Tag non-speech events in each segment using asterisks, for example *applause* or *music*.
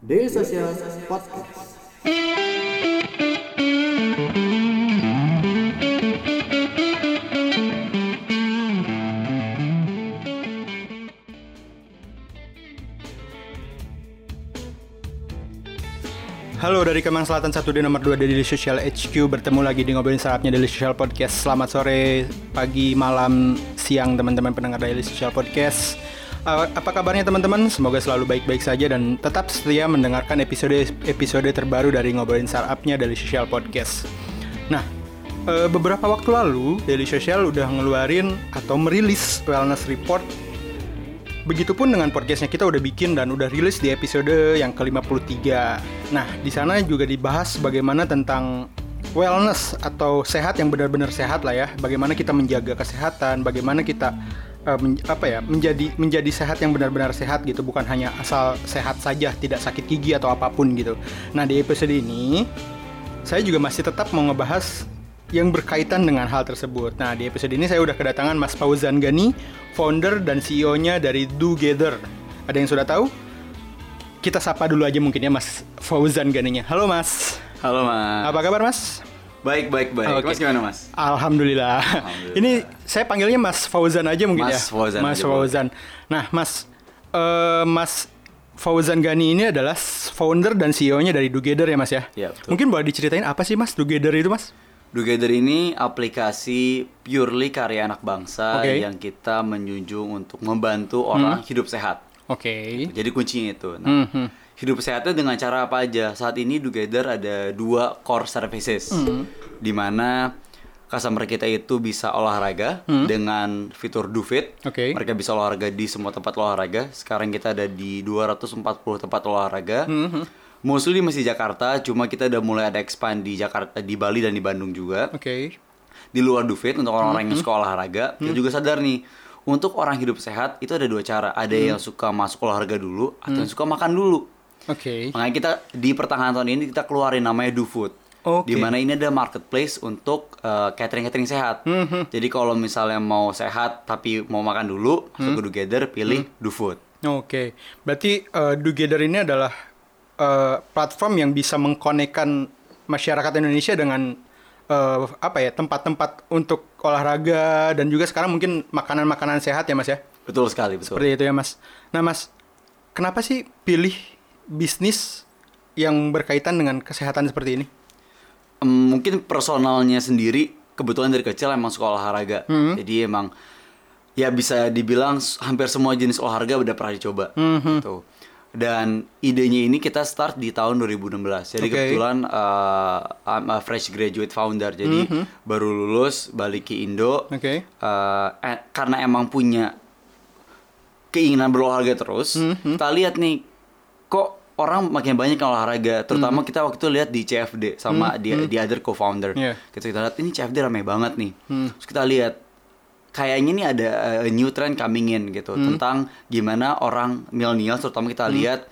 Daily Social Podcast. Halo dari Kemang Selatan 1 di nomor 2 Daily Social HQ Bertemu lagi di Ngobrolin Startupnya Daily Social Podcast. Selamat sore, pagi, malam, siang teman-teman pendengar Daily Social Podcast Apa kabarnya teman-teman? Semoga selalu baik-baik saja dan tetap setia mendengarkan episode-episode terbaru dari Ngobrolin Startupnya Daily Social Podcast Nah, uh, beberapa waktu lalu Daily Social udah ngeluarin atau merilis wellness report Begitupun dengan podcastnya kita udah bikin dan udah rilis di episode yang ke-53. Nah, di sana juga dibahas bagaimana tentang wellness atau sehat yang benar-benar sehat lah ya. Bagaimana kita menjaga kesehatan, bagaimana kita eh, men- apa ya menjadi menjadi sehat yang benar-benar sehat gitu, bukan hanya asal sehat saja, tidak sakit gigi atau apa pun gitu. Nah, di episode ini saya juga masih tetap mau ngebahas yang berkaitan dengan hal tersebut. Nah, di episode ini saya udah kedatangan Mas Fauzan Gani, founder dan CEO-nya dari Together. Ada yang sudah tahu? Kita sapa dulu aja mungkin ya Mas Fauzan Ganinya. Halo Mas. Halo mas. Apa kabar Mas? Baik baik baik. Oke. Mas gimana mas? Alhamdulillah. Alhamdulillah. Ini saya panggilnya Mas Fauzan aja mungkin Mas ya. Fauzan Mas Fauzan. Nah, Mas eh, Mas Fauzan Gani ini adalah founder dan CEO-nya dari Together ya Mas ya? Iya, betul. Mungkin boleh diceritain apa sih Mas Together itu Mas? Together ini aplikasi purely karya anak bangsa Oke. yang kita menjunjung untuk membantu orang hidup sehat. Oke. Jadi kuncinya itu. Nah, Mhm. Hidup sehatnya dengan cara apa aja? Saat ini Together ada dua core services, di mana customer kita itu bisa olahraga dengan fitur DoFit. Oke. Mereka bisa olahraga di semua tempat olahraga. Sekarang kita ada di 240 tempat olahraga. Mostly masih Jakarta, cuma kita udah mulai ada expand di Jakarta, di Bali dan di Bandung juga Oke. di luar Dufit untuk orang-orang yang suka olahraga kita juga sadar nih untuk orang hidup sehat itu ada dua cara ada yang suka masuk olahraga dulu atau yang suka makan dulu Oke. makanya kita di pertengahan tahun ini kita keluarin namanya DoFood Oke. di mana ini ada marketplace untuk uh, catering-catering sehat jadi kalau misalnya mau sehat tapi mau makan dulu masuk ke Together pilih DoFood Oke, berarti uh, Together ini adalah uh, platform yang bisa mengkonekkan masyarakat Indonesia dengan uh, apa ya tempat-tempat untuk olahraga dan juga sekarang mungkin makanan-makanan sehat ya Mas ya. betul sekali betul Seperti itu ya Mas. Nah Mas, kenapa sih pilih bisnis yang berkaitan dengan kesehatan seperti ini? Mungkin personalnya sendiri kebetulan dari kecil emang suka olahraga jadi emang ya bisa dibilang hampir semua jenis olahraga udah pernah dicoba gitu dan idenya ini kita start di tahun 2016 jadi Oke. kebetulan uh, I'm a fresh graduate founder jadi baru lulus balik ke Indo Oke. Uh, eh, karena emang punya keinginan berolahraga terus Mhm. kita lihat nih orang makin banyak yang olahraga terutama kita waktu itu lihat di CFD sama di di other co-founder. Iya. kita kita lihat ini CFD ramai banget nih terus kita lihat kayaknya nih ada uh, new trend coming in gitu Mhm. tentang gimana orang milenial terutama kita lihat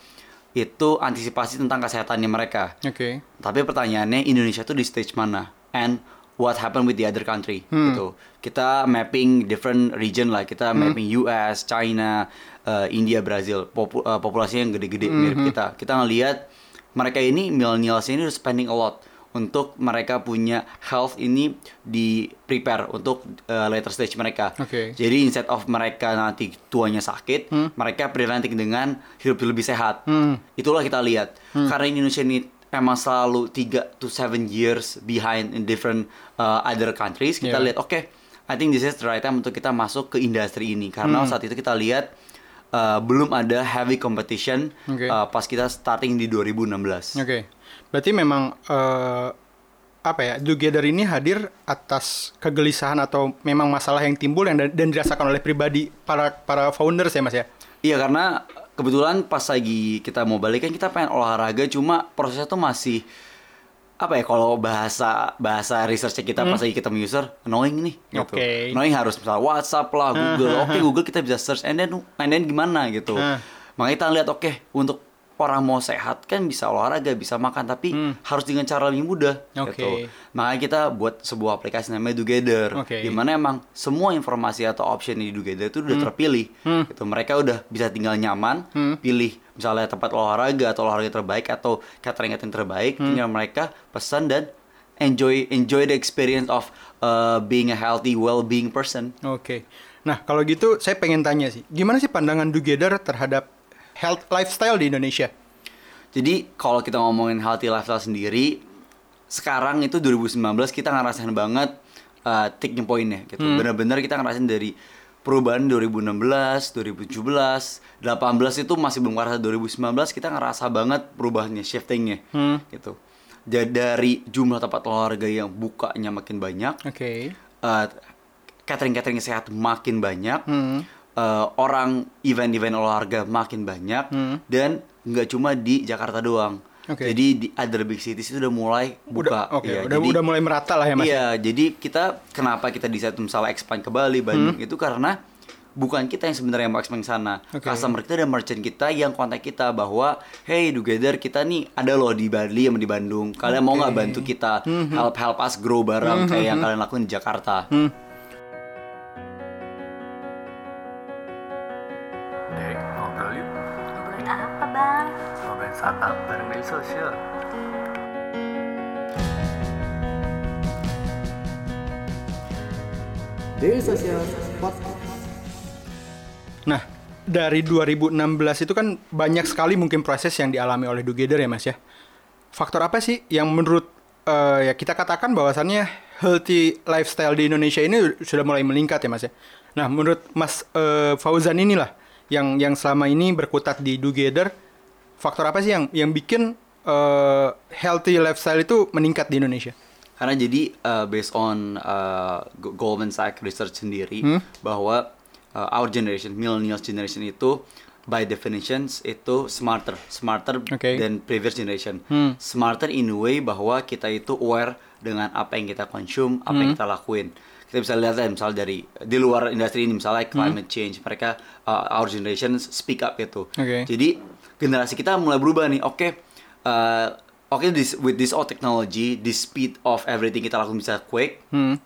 itu antisipasi tentang kesehatannya mereka Oke. tapi pertanyaannya Indonesia tuh di stage mana? And what happened with the other country? Gitu. Kita mapping different region lah. Kita mapping US, China, uh, India, Brazil. Popu- uh, populasinya yang gede-gede mirip kita. Kita ngelihat mereka ini millennials ini udah spending a lot untuk mereka punya health ini di prepare untuk uh, later stage mereka. Oke. Jadi instead of mereka nanti tuanya sakit, mereka preventing dengan hidup lebih sehat. Hmm. Itulah kita lihat. Karena Indonesia ini emang selalu 3 to 7 years behind in different uh, other countries, kita Yeah. lihat oke, I think this is the right time untuk kita masuk ke industri ini. Karena Hmm. saat itu kita lihat uh, belum ada heavy competition Oke. uh, pas kita starting di 2016. Oke. Berarti memang eh, apa ya? Together ini hadir atas kegelisahan atau memang masalah yang timbul yang dan, dan dirasakan oleh pribadi para para founders ya Mas ya. Iya karena kebetulan pas lagi kita mau balik kan kita pengen olahraga cuma prosesnya tuh masih apa ya kalau bahasa bahasa researchnya kita pas lagi ketemu user annoying nih gitu. Hmm. Annoying harus misalnya WhatsApp lah Google. *laughs* Oke Google kita bisa search and then and then gimana gitu. Makanya kita lihat oke untuk orang mau sehat kan bisa olahraga, bisa makan, tapi harus dengan cara lebih mudah. Hmm. Oke. Gitu. Makanya kita buat sebuah aplikasi namanya Together, Oke. di mana emang semua informasi atau option di Together itu udah Hmm. terpilih. Gitu. Mereka udah bisa tinggal nyaman, pilih misalnya tempat olahraga atau olahraga terbaik atau catering catering terbaik, Hmm. tinggal mereka pesan dan enjoy enjoy the experience of uh, being a healthy, well-being person. Oke. Nah, kalau gitu saya pengen tanya sih, gimana sih pandangan Together terhadap health lifestyle di Indonesia? Jadi kalau kita ngomongin healthy lifestyle sendiri, sekarang itu 2019 kita ngerasain banget uh, tipping point-nya gitu. Benar-benar kita ngerasain dari perubahan 2016, 2017, 18 itu masih belum ngerasa 2019 kita ngerasa banget perubahannya, shiftingnya gitu. Ja- Dari jumlah tempat olahraga yang bukanya makin banyak, Oke. uh, catering-catering sehat makin banyak, Hmm. Uh, orang event-event olahraga makin banyak, Hmm. dan nggak cuma di Jakarta doang. Oke. Jadi di other big cities itu udah mulai buka. Udah, oke, Iya, udah, jadi- udah mulai merata lah ya mas. Iya, jadi kita kenapa kita decide misalnya expand ke Bali, Bandung itu karena bukan kita yang sebenarnya mau expand sana. Oke. Customer kita dan merchant kita yang kontak kita bahwa hey together kita nih ada loh di Bali sama di Bandung. Kalian mau nggak bantu kita help help us grow bareng kayak yang kalian lakuin di Jakarta. Dek, Bareng Daily Social. Daily Social Podcast. Nah, dari 2016 itu kan banyak sekali mungkin proses yang dialami oleh Together ya Mas ya. Faktor apa sih yang menurut eh, ya kita katakan bahwasannya healthy lifestyle di Indonesia ini sudah mulai meningkat ya Mas ya. Nah, menurut Mas eh, Fauzan inilah yang yang selama ini berkutat di Together, faktor apa sih yang yang bikin eh, healthy lifestyle itu meningkat di Indonesia? Karena jadi uh, based on uh, Goldman Sachs research sendiri Hmm? bahwa uh, our generation, millennials generation itu by definitions itu smarter, smarter Oke. than previous generation. Hmm. Smarter in a way bahwa kita itu aware dengan apa yang kita consume, apa Hmm. yang kita lakuin. Kita bisa lihat lah misal dari di luar industri ini misalnya climate change, mereka uh, our generation speak up itu. Oke. Jadi generasi kita mulai berubah nih. Oke, uh, oke this with this all technology, this speed of everything kita lakukan bisa quick. Hmm.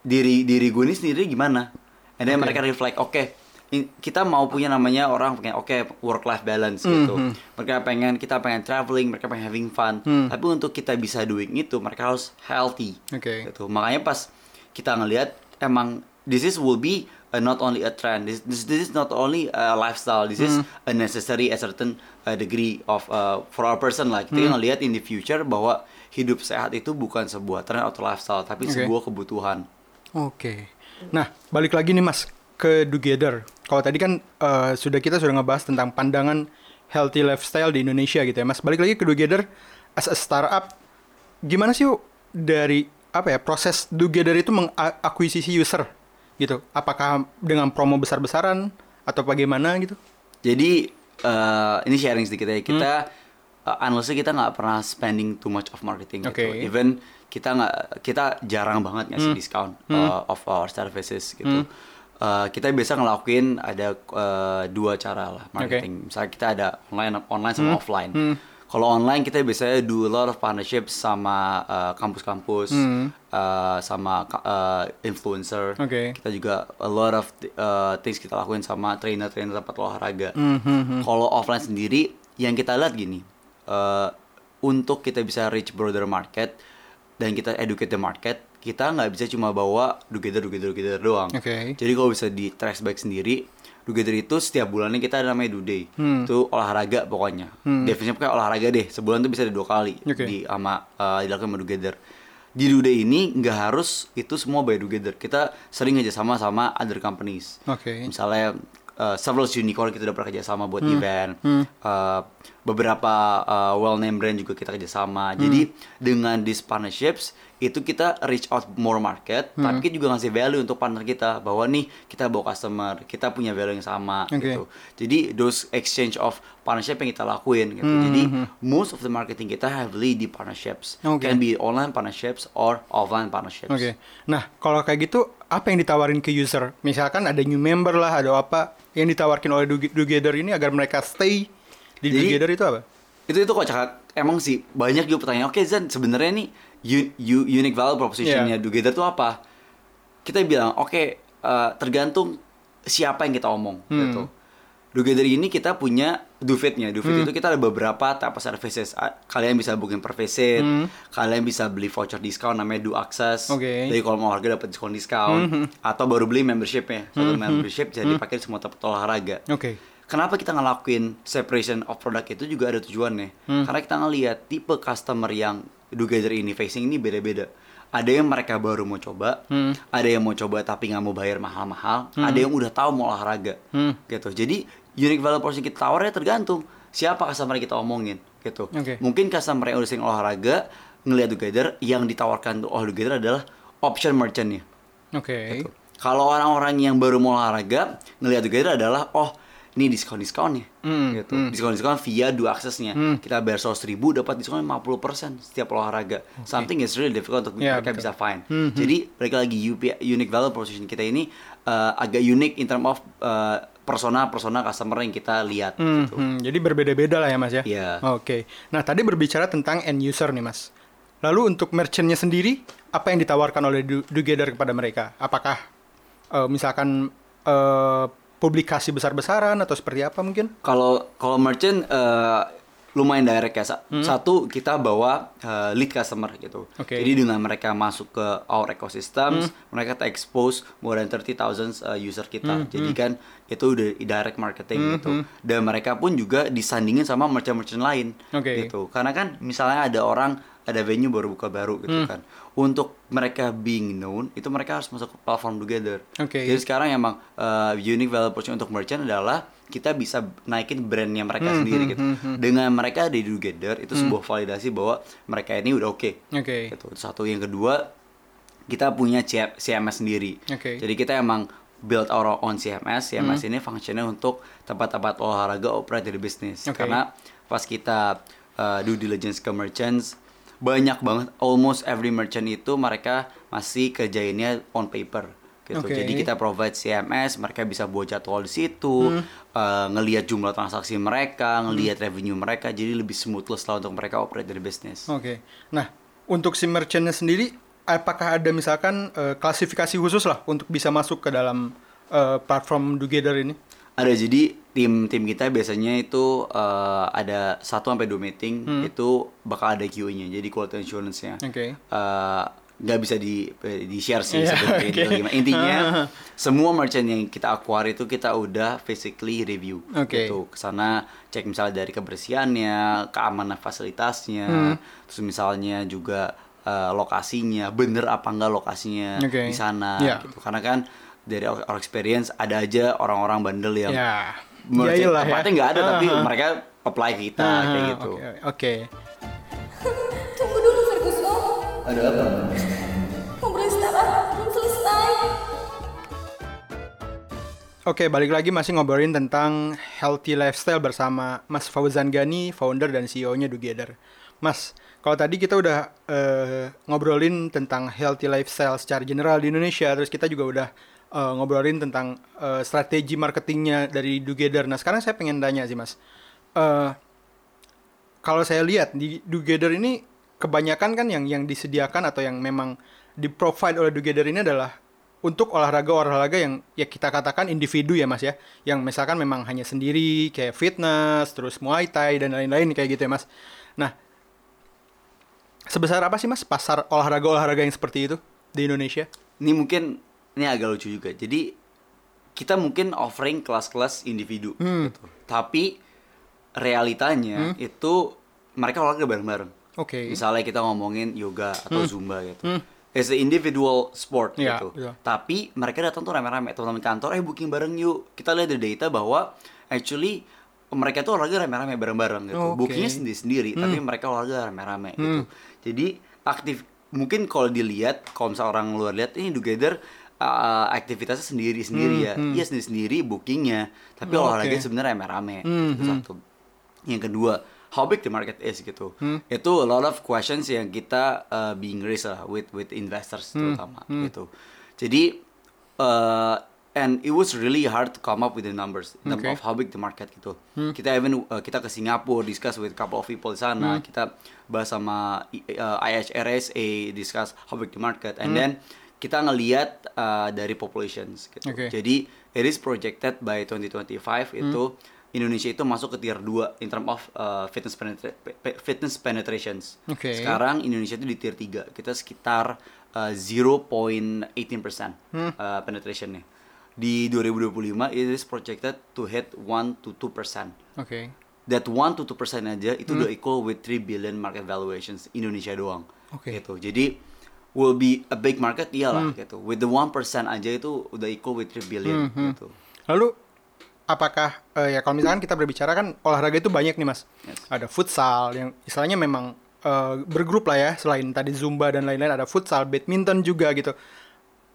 Diri diri gue ini sendiri gimana? And then Oke. mereka reflect, oke, in- kita mau punya namanya orang pengen oke work life balance Hmm, gitu. hmm. Mereka pengen kita pengen traveling, mereka pengen having fun. Hmm. Tapi untuk kita bisa doing itu, mereka harus healthy. Oke. Gitu. Makanya pas kita ngelihat emang this is will be uh, not only a trend, this, this this is not only a lifestyle, this is Hmm. a necessary a certain uh, degree of uh, for our person lah. Kita Hmm. ngelihat in the future bahwa hidup sehat itu bukan sebuah tren atau lifestyle, tapi Oke. sebuah kebutuhan. Oke. Nah, balik lagi nih Mas ke Together. Kalau tadi kan eh, sudah kita sudah ngebahas tentang pandangan healthy lifestyle di Indonesia gitu ya, Mas. Balik lagi ke Together as a startup. Gimana sih dari apa ya proses Together itu mengakuisisi user gitu? Apakah dengan promo besar-besaran atau bagaimana gitu? Jadi uh, ini sharing sedikit ya. Kita Hmm. uh, honestly kita nggak pernah spending too much of marketing Oke. gitu. Even kita nggak kita jarang banget ngasih Hmm. discount uh, of our services gitu. Uh, kita biasa ngelakuin ada uh, dua cara lah marketing. Misalnya kita ada online online sama offline. Hmm. Kalau online kita biasanya do a lot of partnerships sama uh, kampus-kampus, Hmm. uh, sama uh, influencer. Oke. Kita juga a lot of uh, things kita lakuin sama trainer-trainer tempat olahraga. Hmm, hmm, hmm. Kalau offline sendiri, yang kita lihat gini, uh, untuk kita bisa reach broader market dan kita educate the market, kita nggak bisa cuma bawa together, together, together doang. Oke. Jadi kalau bisa di trace back sendiri, together itu setiap bulannya kita ada namanya do day. Hmm. Itu olahraga pokoknya. Definisinya kayak olahraga deh. Sebulan tuh bisa ada dua kali Oke. di sama uh, dilakukan sama together. Di do day ini nggak harus itu semua by together. Kita sering kerja sama sama other companies Oke. misalnya uh, several unicorn kita udah pernah kerjasama buat Hmm. event Uh, beberapa uh, well name brand juga kita kerjasama jadi Hmm. dengan these partnerships itu kita reach out more market Hmm. tapi kita juga ngasih value untuk partner kita bahwa nih kita bawa customer kita punya value yang sama Oke. gitu jadi those exchange of partnership yang kita lakuin gitu jadi most of the marketing kita heavily di partnerships Hmm, Oke. can be online partnerships or offline partnerships Oke. Nah, kalau kayak gitu, apa yang ditawarin ke user? Misalkan ada new member lah, ada apa yang ditawarkan oleh Toge- Together ini agar mereka stay Di Together itu apa? itu itu kocak emang sih banyak juga pertanyaan oke Zan sebenarnya nih u- u- unique value propositionnya Iya. Together tuh apa kita bilang oke eh, tergantung siapa yang kita omong Hmm. gitu Together ini kita punya Dufitnya, Dufit Hmm. itu kita ada beberapa of services. Kalian bisa booking per visit, kalian bisa beli voucher diskon namanya Do Access. Hmm. Hmm, Jadi kalau mau harga dapat diskon diskon, atau baru beli membershipnya. Satu membership bisa dipakai di semua tempat olahraga. Oke. Kenapa kita ngelakuin separation of product itu juga ada tujuannya. Hmm. Karena kita ngelihat tipe customer yang Together ini facing ini beda-beda. Ada yang mereka baru mau coba, Hmm. ada yang mau coba tapi nggak mau bayar mahal-mahal, ada yang udah tahu mau olahraga, Hmm. gitu. Jadi unique value proposition kita tawarnya tergantung siapa customer yang kita omongin, gitu. Oke. Mungkin customer yang udah sering olahraga ngelihat Together yang ditawarkan oh Together adalah option merchantnya. Oke. Gitu. Kalau orang-orang yang baru mau olahraga ngelihat Together adalah oh ini diskon diskonnya Hmm, gitu hmm. diskon diskon via dua aksesnya kita bayar seratus ribu dapat diskon 50% setiap olahraga something is really difficult untuk Ya, mereka betul. bisa find Hmm, hmm. jadi balik lagi UP, unique value proposition kita ini uh, agak unik in term of uh, persona persona customer yang kita lihat Hmm, gitu. hmm, jadi berbeda-beda lah ya mas ya. Iya. Oke. Nah tadi berbicara tentang end user nih mas. Lalu untuk merchantnya sendiri, apa yang ditawarkan oleh Do- Together kepada mereka? Apakah eh, misalkan eh, publikasi besar-besaran atau seperti apa mungkin? Kalau kalau merchant eh, lumayan direct ya. Hmm. Satu kita bawa eh, lead customer gitu. Oke. Jadi dengan mereka masuk ke our ecosystem, Hmm. mereka expose more than 30,000 eh, user kita. Hmm, Jadi kan itu udah direct marketing gitu. Dan mereka pun juga disandingin sama merchant-merchant lain Oke. gitu. Karena kan misalnya ada orang ada venue baru buka baru gitu Hmm. kan. Untuk mereka being known itu mereka harus masuk ke platform together. Oke. Jadi sekarang emang uh, unique value proposition untuk merchant adalah kita bisa naikin brandnya mereka Hmm, sendiri hmm, gitu. hmm, hmm. Dengan mereka di together itu sebuah validasi bahwa mereka ini udah oke. Oke. Gitu. Itu Satu yang kedua kita punya CMS sendiri. Oke. Jadi kita emang build our own CMS. CMS Hmm. ini fungsinya untuk tempat-tempat olahraga operate dari bisnis. Oke. Karena pas kita uh, due diligence ke merchants banyak banget almost every merchant itu mereka masih kerjainnya on paper gitu. Oke. Jadi kita provide CMS, mereka bisa buat jadwal di situ, Hmm. uh, ngelihat jumlah transaksi mereka, ngelihat revenue mereka, jadi lebih smoothless lah untuk mereka operate dari bisnis. Oke. Nah untuk si merchantnya sendiri, apakah ada misalkan eh, klasifikasi khusus lah untuk bisa masuk ke dalam eh, platform Together ini? Ada jadi tim tim kita biasanya itu uh, ada 1 sampai 2 meeting itu bakal ada QA-nya. Jadi quality assurance-nya. Oke. Uh, nggak bisa di di share sih Iya, sebenarnya *laughs* itu gimana. Intinya semua merchant yang kita acquire itu kita udah physically review. Oke. Gitu. Ke sana cek misalnya dari kebersihannya, keamanan fasilitasnya, Hmm. terus misalnya juga uh, lokasinya, bener apa enggak lokasinya Oke. di sana Iya. gitu. Karena kan dari our experience ada aja orang-orang bandel yang Ya. merchant Iyalah ya. tempatnya nggak ada tapi Ah, ah. mereka apply kita Ah, kayak gitu. Oke. Oke. Tunggu dulu Ferguson. Ada apa? Ngobrol sekarang belum selesai. Oke, balik lagi masih ngobrolin tentang healthy lifestyle bersama Mas Fauzan Gani, founder dan CEO-nya Together. Mas, kalau tadi kita udah eh, ngobrolin tentang healthy lifestyle secara general di Indonesia, terus kita juga udah eh, ngobrolin tentang eh, strategi marketingnya dari Together. Nah, sekarang saya pengen tanya sih, Mas. Eh, kalau saya lihat di Together ini kebanyakan kan yang yang disediakan atau yang memang di provide oleh Together ini adalah untuk olahraga-olahraga yang ya kita katakan individu ya Mas ya, yang misalkan memang hanya sendiri kayak fitness, terus Muay Thai dan lain-lain kayak gitu ya Mas. Nah, sebesar apa sih Mas pasar olahraga-olahraga yang seperti itu di Indonesia? Ini mungkin ini agak lucu juga. Jadi kita mungkin offering kelas-kelas individu Hmm. gitu. Tapi realitanya itu mereka olahraga bareng-bareng. Oke. Misalnya kita ngomongin yoga atau zumba gitu. Hmm. It's an individual sport Iya, gitu. iya. Tapi mereka datang tuh rame-rame. Teman-teman kantor, eh booking bareng yuk. Kita lihat dari data bahwa actually mereka tuh olahraga rame-rame bareng-bareng gitu. Oke. Bookingnya sendiri-sendiri, tapi mereka olahraga rame-rame gitu. Hmm. Jadi aktif mungkin kalau dilihat kalau misalnya orang luar lihat ini together uh, aktivitasnya sendiri-sendiri ya. Iya sendiri-sendiri bookingnya, tapi Hmm. Oh, olahraga oke. sebenarnya rame-rame. Hmm, Itu hmm. satu. Yang kedua, how big the market is gitu. Hmm. Itu a lot of questions yang kita uh, being raised lah with with investors Hmm, terutama gitu. Jadi uh, and it was really hard to come up with the numbers in Okay. of how big the market gitu. Kita even uh, kita ke Singapura discuss with couple of people di sana. Kita bahas sama uh, IHRSA discuss how big the market and then kita ngelihat uh, dari populations gitu. Okay. Jadi it is projected by 2025 itu Indonesia itu masuk ke tier 2 in terms of uh, fitness penetra- pe- fitness penetrations. Oke. Sekarang Indonesia itu di tier 3. Kita sekitar uh, 0.18% uh, penetrationnya. Di 2025 it is projected to hit 1 to 2%. Oke. That 1 to 2% aja itu udah equal with 3 billion market valuations Indonesia doang. Oke. Gitu. Jadi will be a big market iyalah gitu. With the 1% aja itu udah equal with 3 billion gitu. Lalu apakah eh, ya kalau misalkan kita berbicara kan olahraga itu banyak nih mas. Yes. Ada futsal yang istilahnya memang eh, bergrup lah ya selain tadi zumba dan lain-lain ada futsal, badminton juga gitu.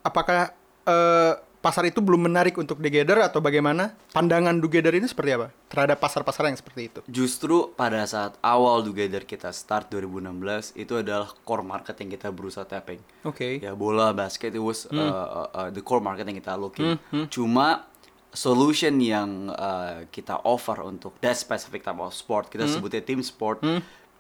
Apakah eh, pasar itu belum menarik untuk together atau bagaimana? Pandangan together ini seperti apa terhadap pasar-pasar yang seperti itu? Justru pada saat awal Together kita start 2016 itu adalah core market yang kita berusaha tapping. Oke. Ya bola basket it was uh, uh, uh, the core market yang kita looking. Cuma solution yang uh, kita offer untuk that specific type of sport kita sebutnya team sport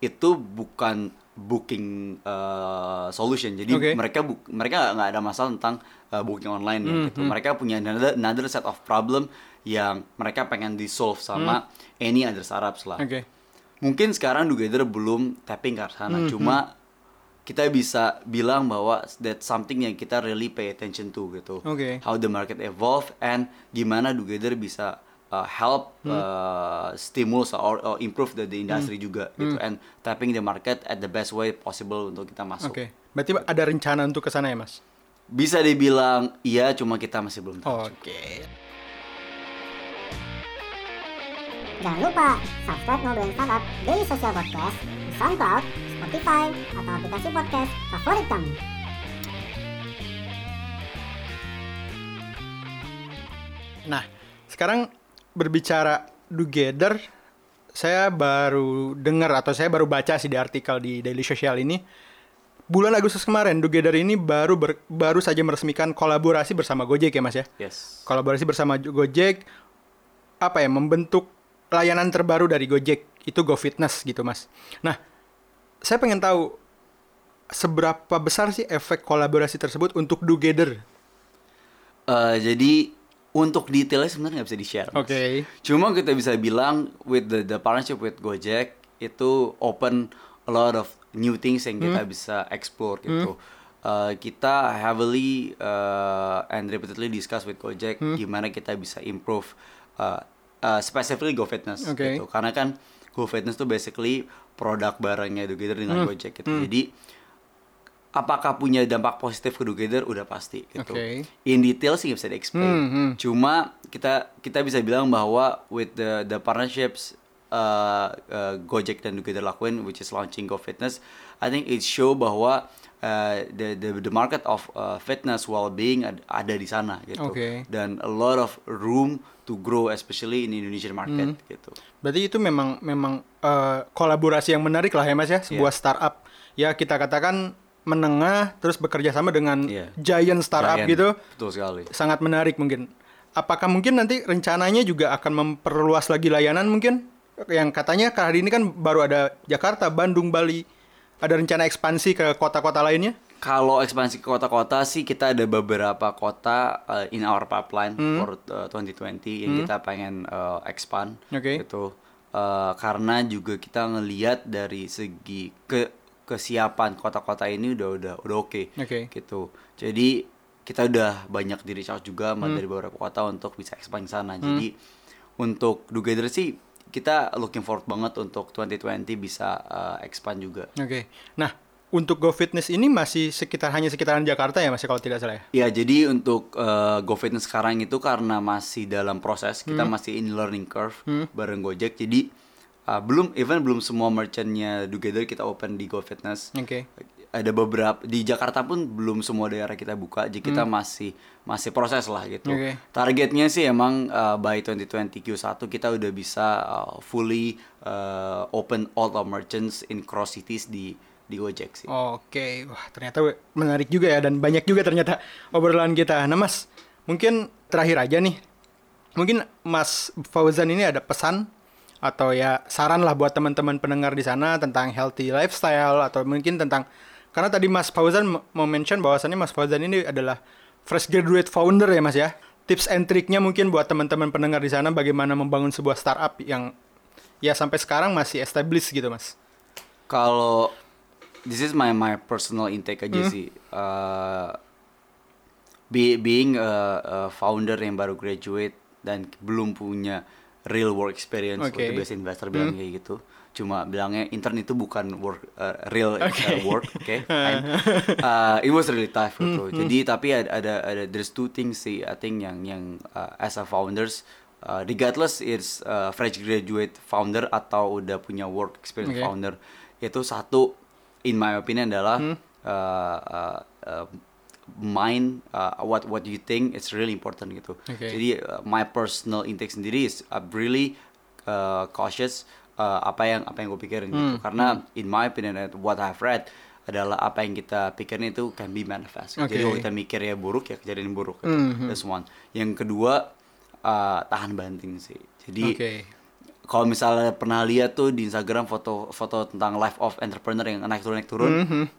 itu bukan booking uh, solution. Jadi Oke. mereka bu- mereka nggak ada masalah tentang uh, booking online ya, gitu. Mereka punya another, another set of problem yang mereka pengen di solve sama any other startups lah Oke. mungkin sekarang Together belum tapping ke sana Hmm, cuma kita bisa bilang bahwa that's something yang kita really pay attention to gitu Oke. how the market evolve and gimana Together bisa uh, help Hmm. uh, stimulus or, or improve the, the industry juga gitu and tapping the market at the best way possible untuk kita masuk Oke. Berarti ada rencana untuk ke sana ya mas? Bisa dibilang iya cuma kita masih belum tahu Oke. Jangan lupa subscribe Ngobrolin Startup Daily Social Podcast di SoundCloud, Spotify, atau aplikasi podcast favorit kamu. Nah, sekarang berbicara together, saya baru dengar atau saya baru baca sih di artikel di Daily Social ini. Bulan Agustus kemarin, Together ini baru ber- baru saja meresmikan kolaborasi bersama Gojek ya Mas ya. yes Kolaborasi bersama Gojek apa ya membentuk layanan terbaru dari Gojek itu Go Fitness gitu Mas. Nah, saya pengen tahu seberapa besar sih efek kolaborasi tersebut untuk Together. Uh, jadi untuk detailnya sebenarnya nggak bisa di share. Oke. Cuma kita bisa bilang with the the partnership with Gojek itu open a lot of new things yang kita bisa explore gitu. Uh, kita heavily uh, and repeatedly discuss with Gojek gimana kita bisa improve uh, uh, specifically Go Fitness Oke. gitu. Karena kan Go Fitness tuh basically produk barangnya Together dengan Gojek gitu. Jadi apakah punya dampak positif ke Together udah pasti gitu. Oke. In detail sih nggak bisa di-explain. Hmm, hmm. Cuma kita kita bisa bilang bahwa with the the partnerships uh, uh, Gojek dan Together lakuin which is launching Go Fitness, I think it show bahwa uh, the the the market of uh, fitness well-being ad- ada di sana gitu. Oke. Dan a lot of room to grow especially in Indonesian market Hmm. gitu. Berarti itu memang memang eh, kolaborasi yang menarik lah ya Mas ya, sebuah Iya. startup ya kita katakan menengah terus bekerja sama dengan Iya. giant startup Giant. gitu. Betul sekali. Sangat menarik mungkin. Apakah mungkin nanti rencananya juga akan memperluas lagi layanan mungkin? Yang katanya hari ini kan baru ada Jakarta, Bandung, Bali. Ada rencana ekspansi ke kota-kota lainnya? Kalau ekspansi ke kota-kota sih kita ada beberapa kota uh, in our pipeline for uh, 2020 yang kita pengen uh, expand Oke. gitu. Uh, karena juga kita ngelihat dari segi ke kesiapan kota-kota ini udah udah udah oke Oke. gitu. Jadi kita udah banyak di reach out juga sama dari beberapa kota untuk bisa expand sana. Jadi untuk Together sih kita looking forward banget untuk 2020 bisa uh, expand juga. Oke. Nah, untuk Go Fitness ini masih sekitar hanya sekitaran Jakarta ya Mas ya, kalau tidak salah ya? Ya, jadi untuk uh, Go Fitness sekarang itu karena masih dalam proses, kita masih in learning curve bareng Gojek. Jadi uh, belum even belum semua merchantnya Together kita open di Go Fitness. Oke. Ada beberapa di Jakarta pun belum semua daerah kita buka, jadi kita masih masih proses lah gitu. Oke. Targetnya sih emang uh, by 2020 Q1 kita udah bisa uh, fully uh, open all our merchants in cross cities di di Gojek sih. Oke, wah ternyata menarik juga ya dan banyak juga ternyata obrolan kita. Nah Mas, mungkin terakhir aja nih. Mungkin Mas Fauzan ini ada pesan atau ya saran lah buat teman-teman pendengar di sana tentang healthy lifestyle atau mungkin tentang karena tadi Mas Fauzan mau mention bahwasannya Mas Fauzan ini adalah fresh graduate founder ya Mas ya. Tips and triknya mungkin buat teman-teman pendengar di sana bagaimana membangun sebuah startup yang ya sampai sekarang masih established gitu Mas. Kalau this is my my personal intake aja sih. Uh, be, being a, a founder yang baru graduate dan belum punya real work experience, waktu biasa investor bilang kayak gitu. Cuma bilangnya intern itu bukan work uh, real uh, work, oke? fine. *laughs* Uh, it was really tough gitu. Jadi tapi ada, ada ada there's two things sih I think yang yang uh, as a founders uh, regardless it's uh, fresh graduate founder atau udah punya work experience Oke. founder itu satu in my opinion adalah uh, uh, uh, mind uh, what what you think it's really important gitu. Oke. Jadi uh, my personal intake sendiri is uh, really uh, cautious uh, apa yang apa yang gue pikirin gitu. Karena in my opinion and what I've read adalah apa yang kita pikirin itu can be manifest. Oke. Jadi kalau kita mikirnya buruk ya kejadian buruk. Gitu. That's one. Yang kedua uh, tahan banting sih. Jadi Oke. kalau misalnya pernah lihat tuh di Instagram foto-foto tentang life of entrepreneur yang naik turun naik turun,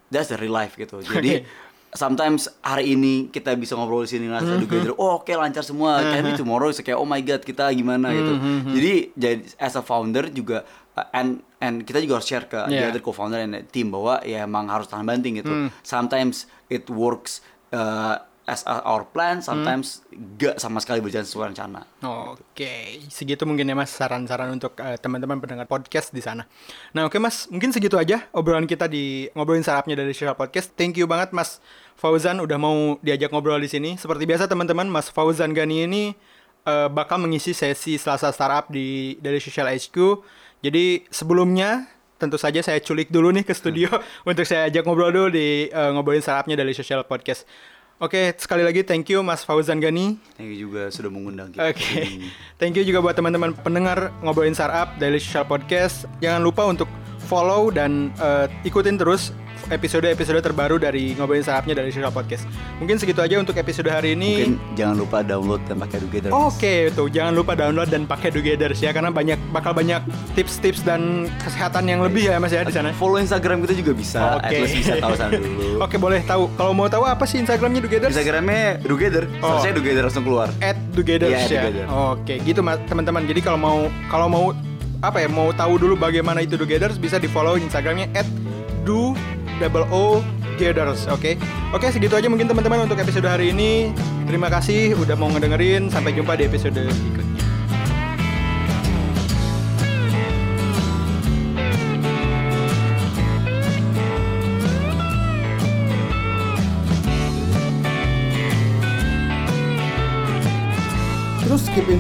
that's the real life gitu. Jadi sometimes hari ini kita bisa ngobrol di sini ngerasa together, oh oke lancar semua. Can be tomorrow is kayak oh my god kita gimana gitu. Jadi jadi as a founder juga uh, and and kita juga harus share ke the Yeah. other co-founder and team bahwa ya emang harus tahan banting gitu. Sometimes it works uh, as our plan, sometimes gak sama sekali berjalan sesuai rencana. Oke, segitu mungkin ya Mas saran-saran untuk eh, teman-teman pendengar podcast di sana. Nah, oke Mas, mungkin segitu aja obrolan kita di ngobrolin sarapnya dari Social Podcast. Thank you banget Mas Fauzan udah mau diajak ngobrol di sini. Seperti biasa teman-teman, Mas Fauzan Gani ini eh, bakal mengisi sesi Selasa Startup di dari Social HQ. Jadi sebelumnya tentu saja saya culik dulu nih ke studio *laughs* untuk saya ajak ngobrol dulu di eh, ngobrolin startupnya dari Social Podcast. Oke, sekali lagi thank you Mas Fauzan Gani. Thank you juga sudah mengundang kita. Oke, thank you juga buat teman-teman pendengar ngobrolin startup Daily Social Podcast. Jangan lupa untuk follow dan eh, ikutin terus episode-episode terbaru dari ngobrolin startupnya dari Social Podcast. Mungkin segitu aja untuk episode hari ini. Mungkin jangan lupa download dan pakai Together. Oke, tuh jangan lupa download dan pakai Together ya karena banyak bakal banyak tips-tips dan kesehatan yang lebih ya Mas ya di sana. Follow Instagram kita juga bisa. At least bisa tahu sana dulu. *laughs* Oke, boleh tahu. Kalau mau tahu apa sih Instagramnya Together? Instagramnya Together. Oh. Saya Together langsung keluar. at together at ya. Oke, gitu Mas teman-teman. Jadi kalau mau kalau mau apa ya, mau tahu dulu bagaimana itu together bisa di-follow Instagramnya at do double o Gators, oke? Oke, segitu aja mungkin teman-teman untuk episode hari ini. Terima kasih udah mau ngedengerin. Sampai jumpa di episode berikutnya.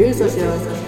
Daily Social Podcast.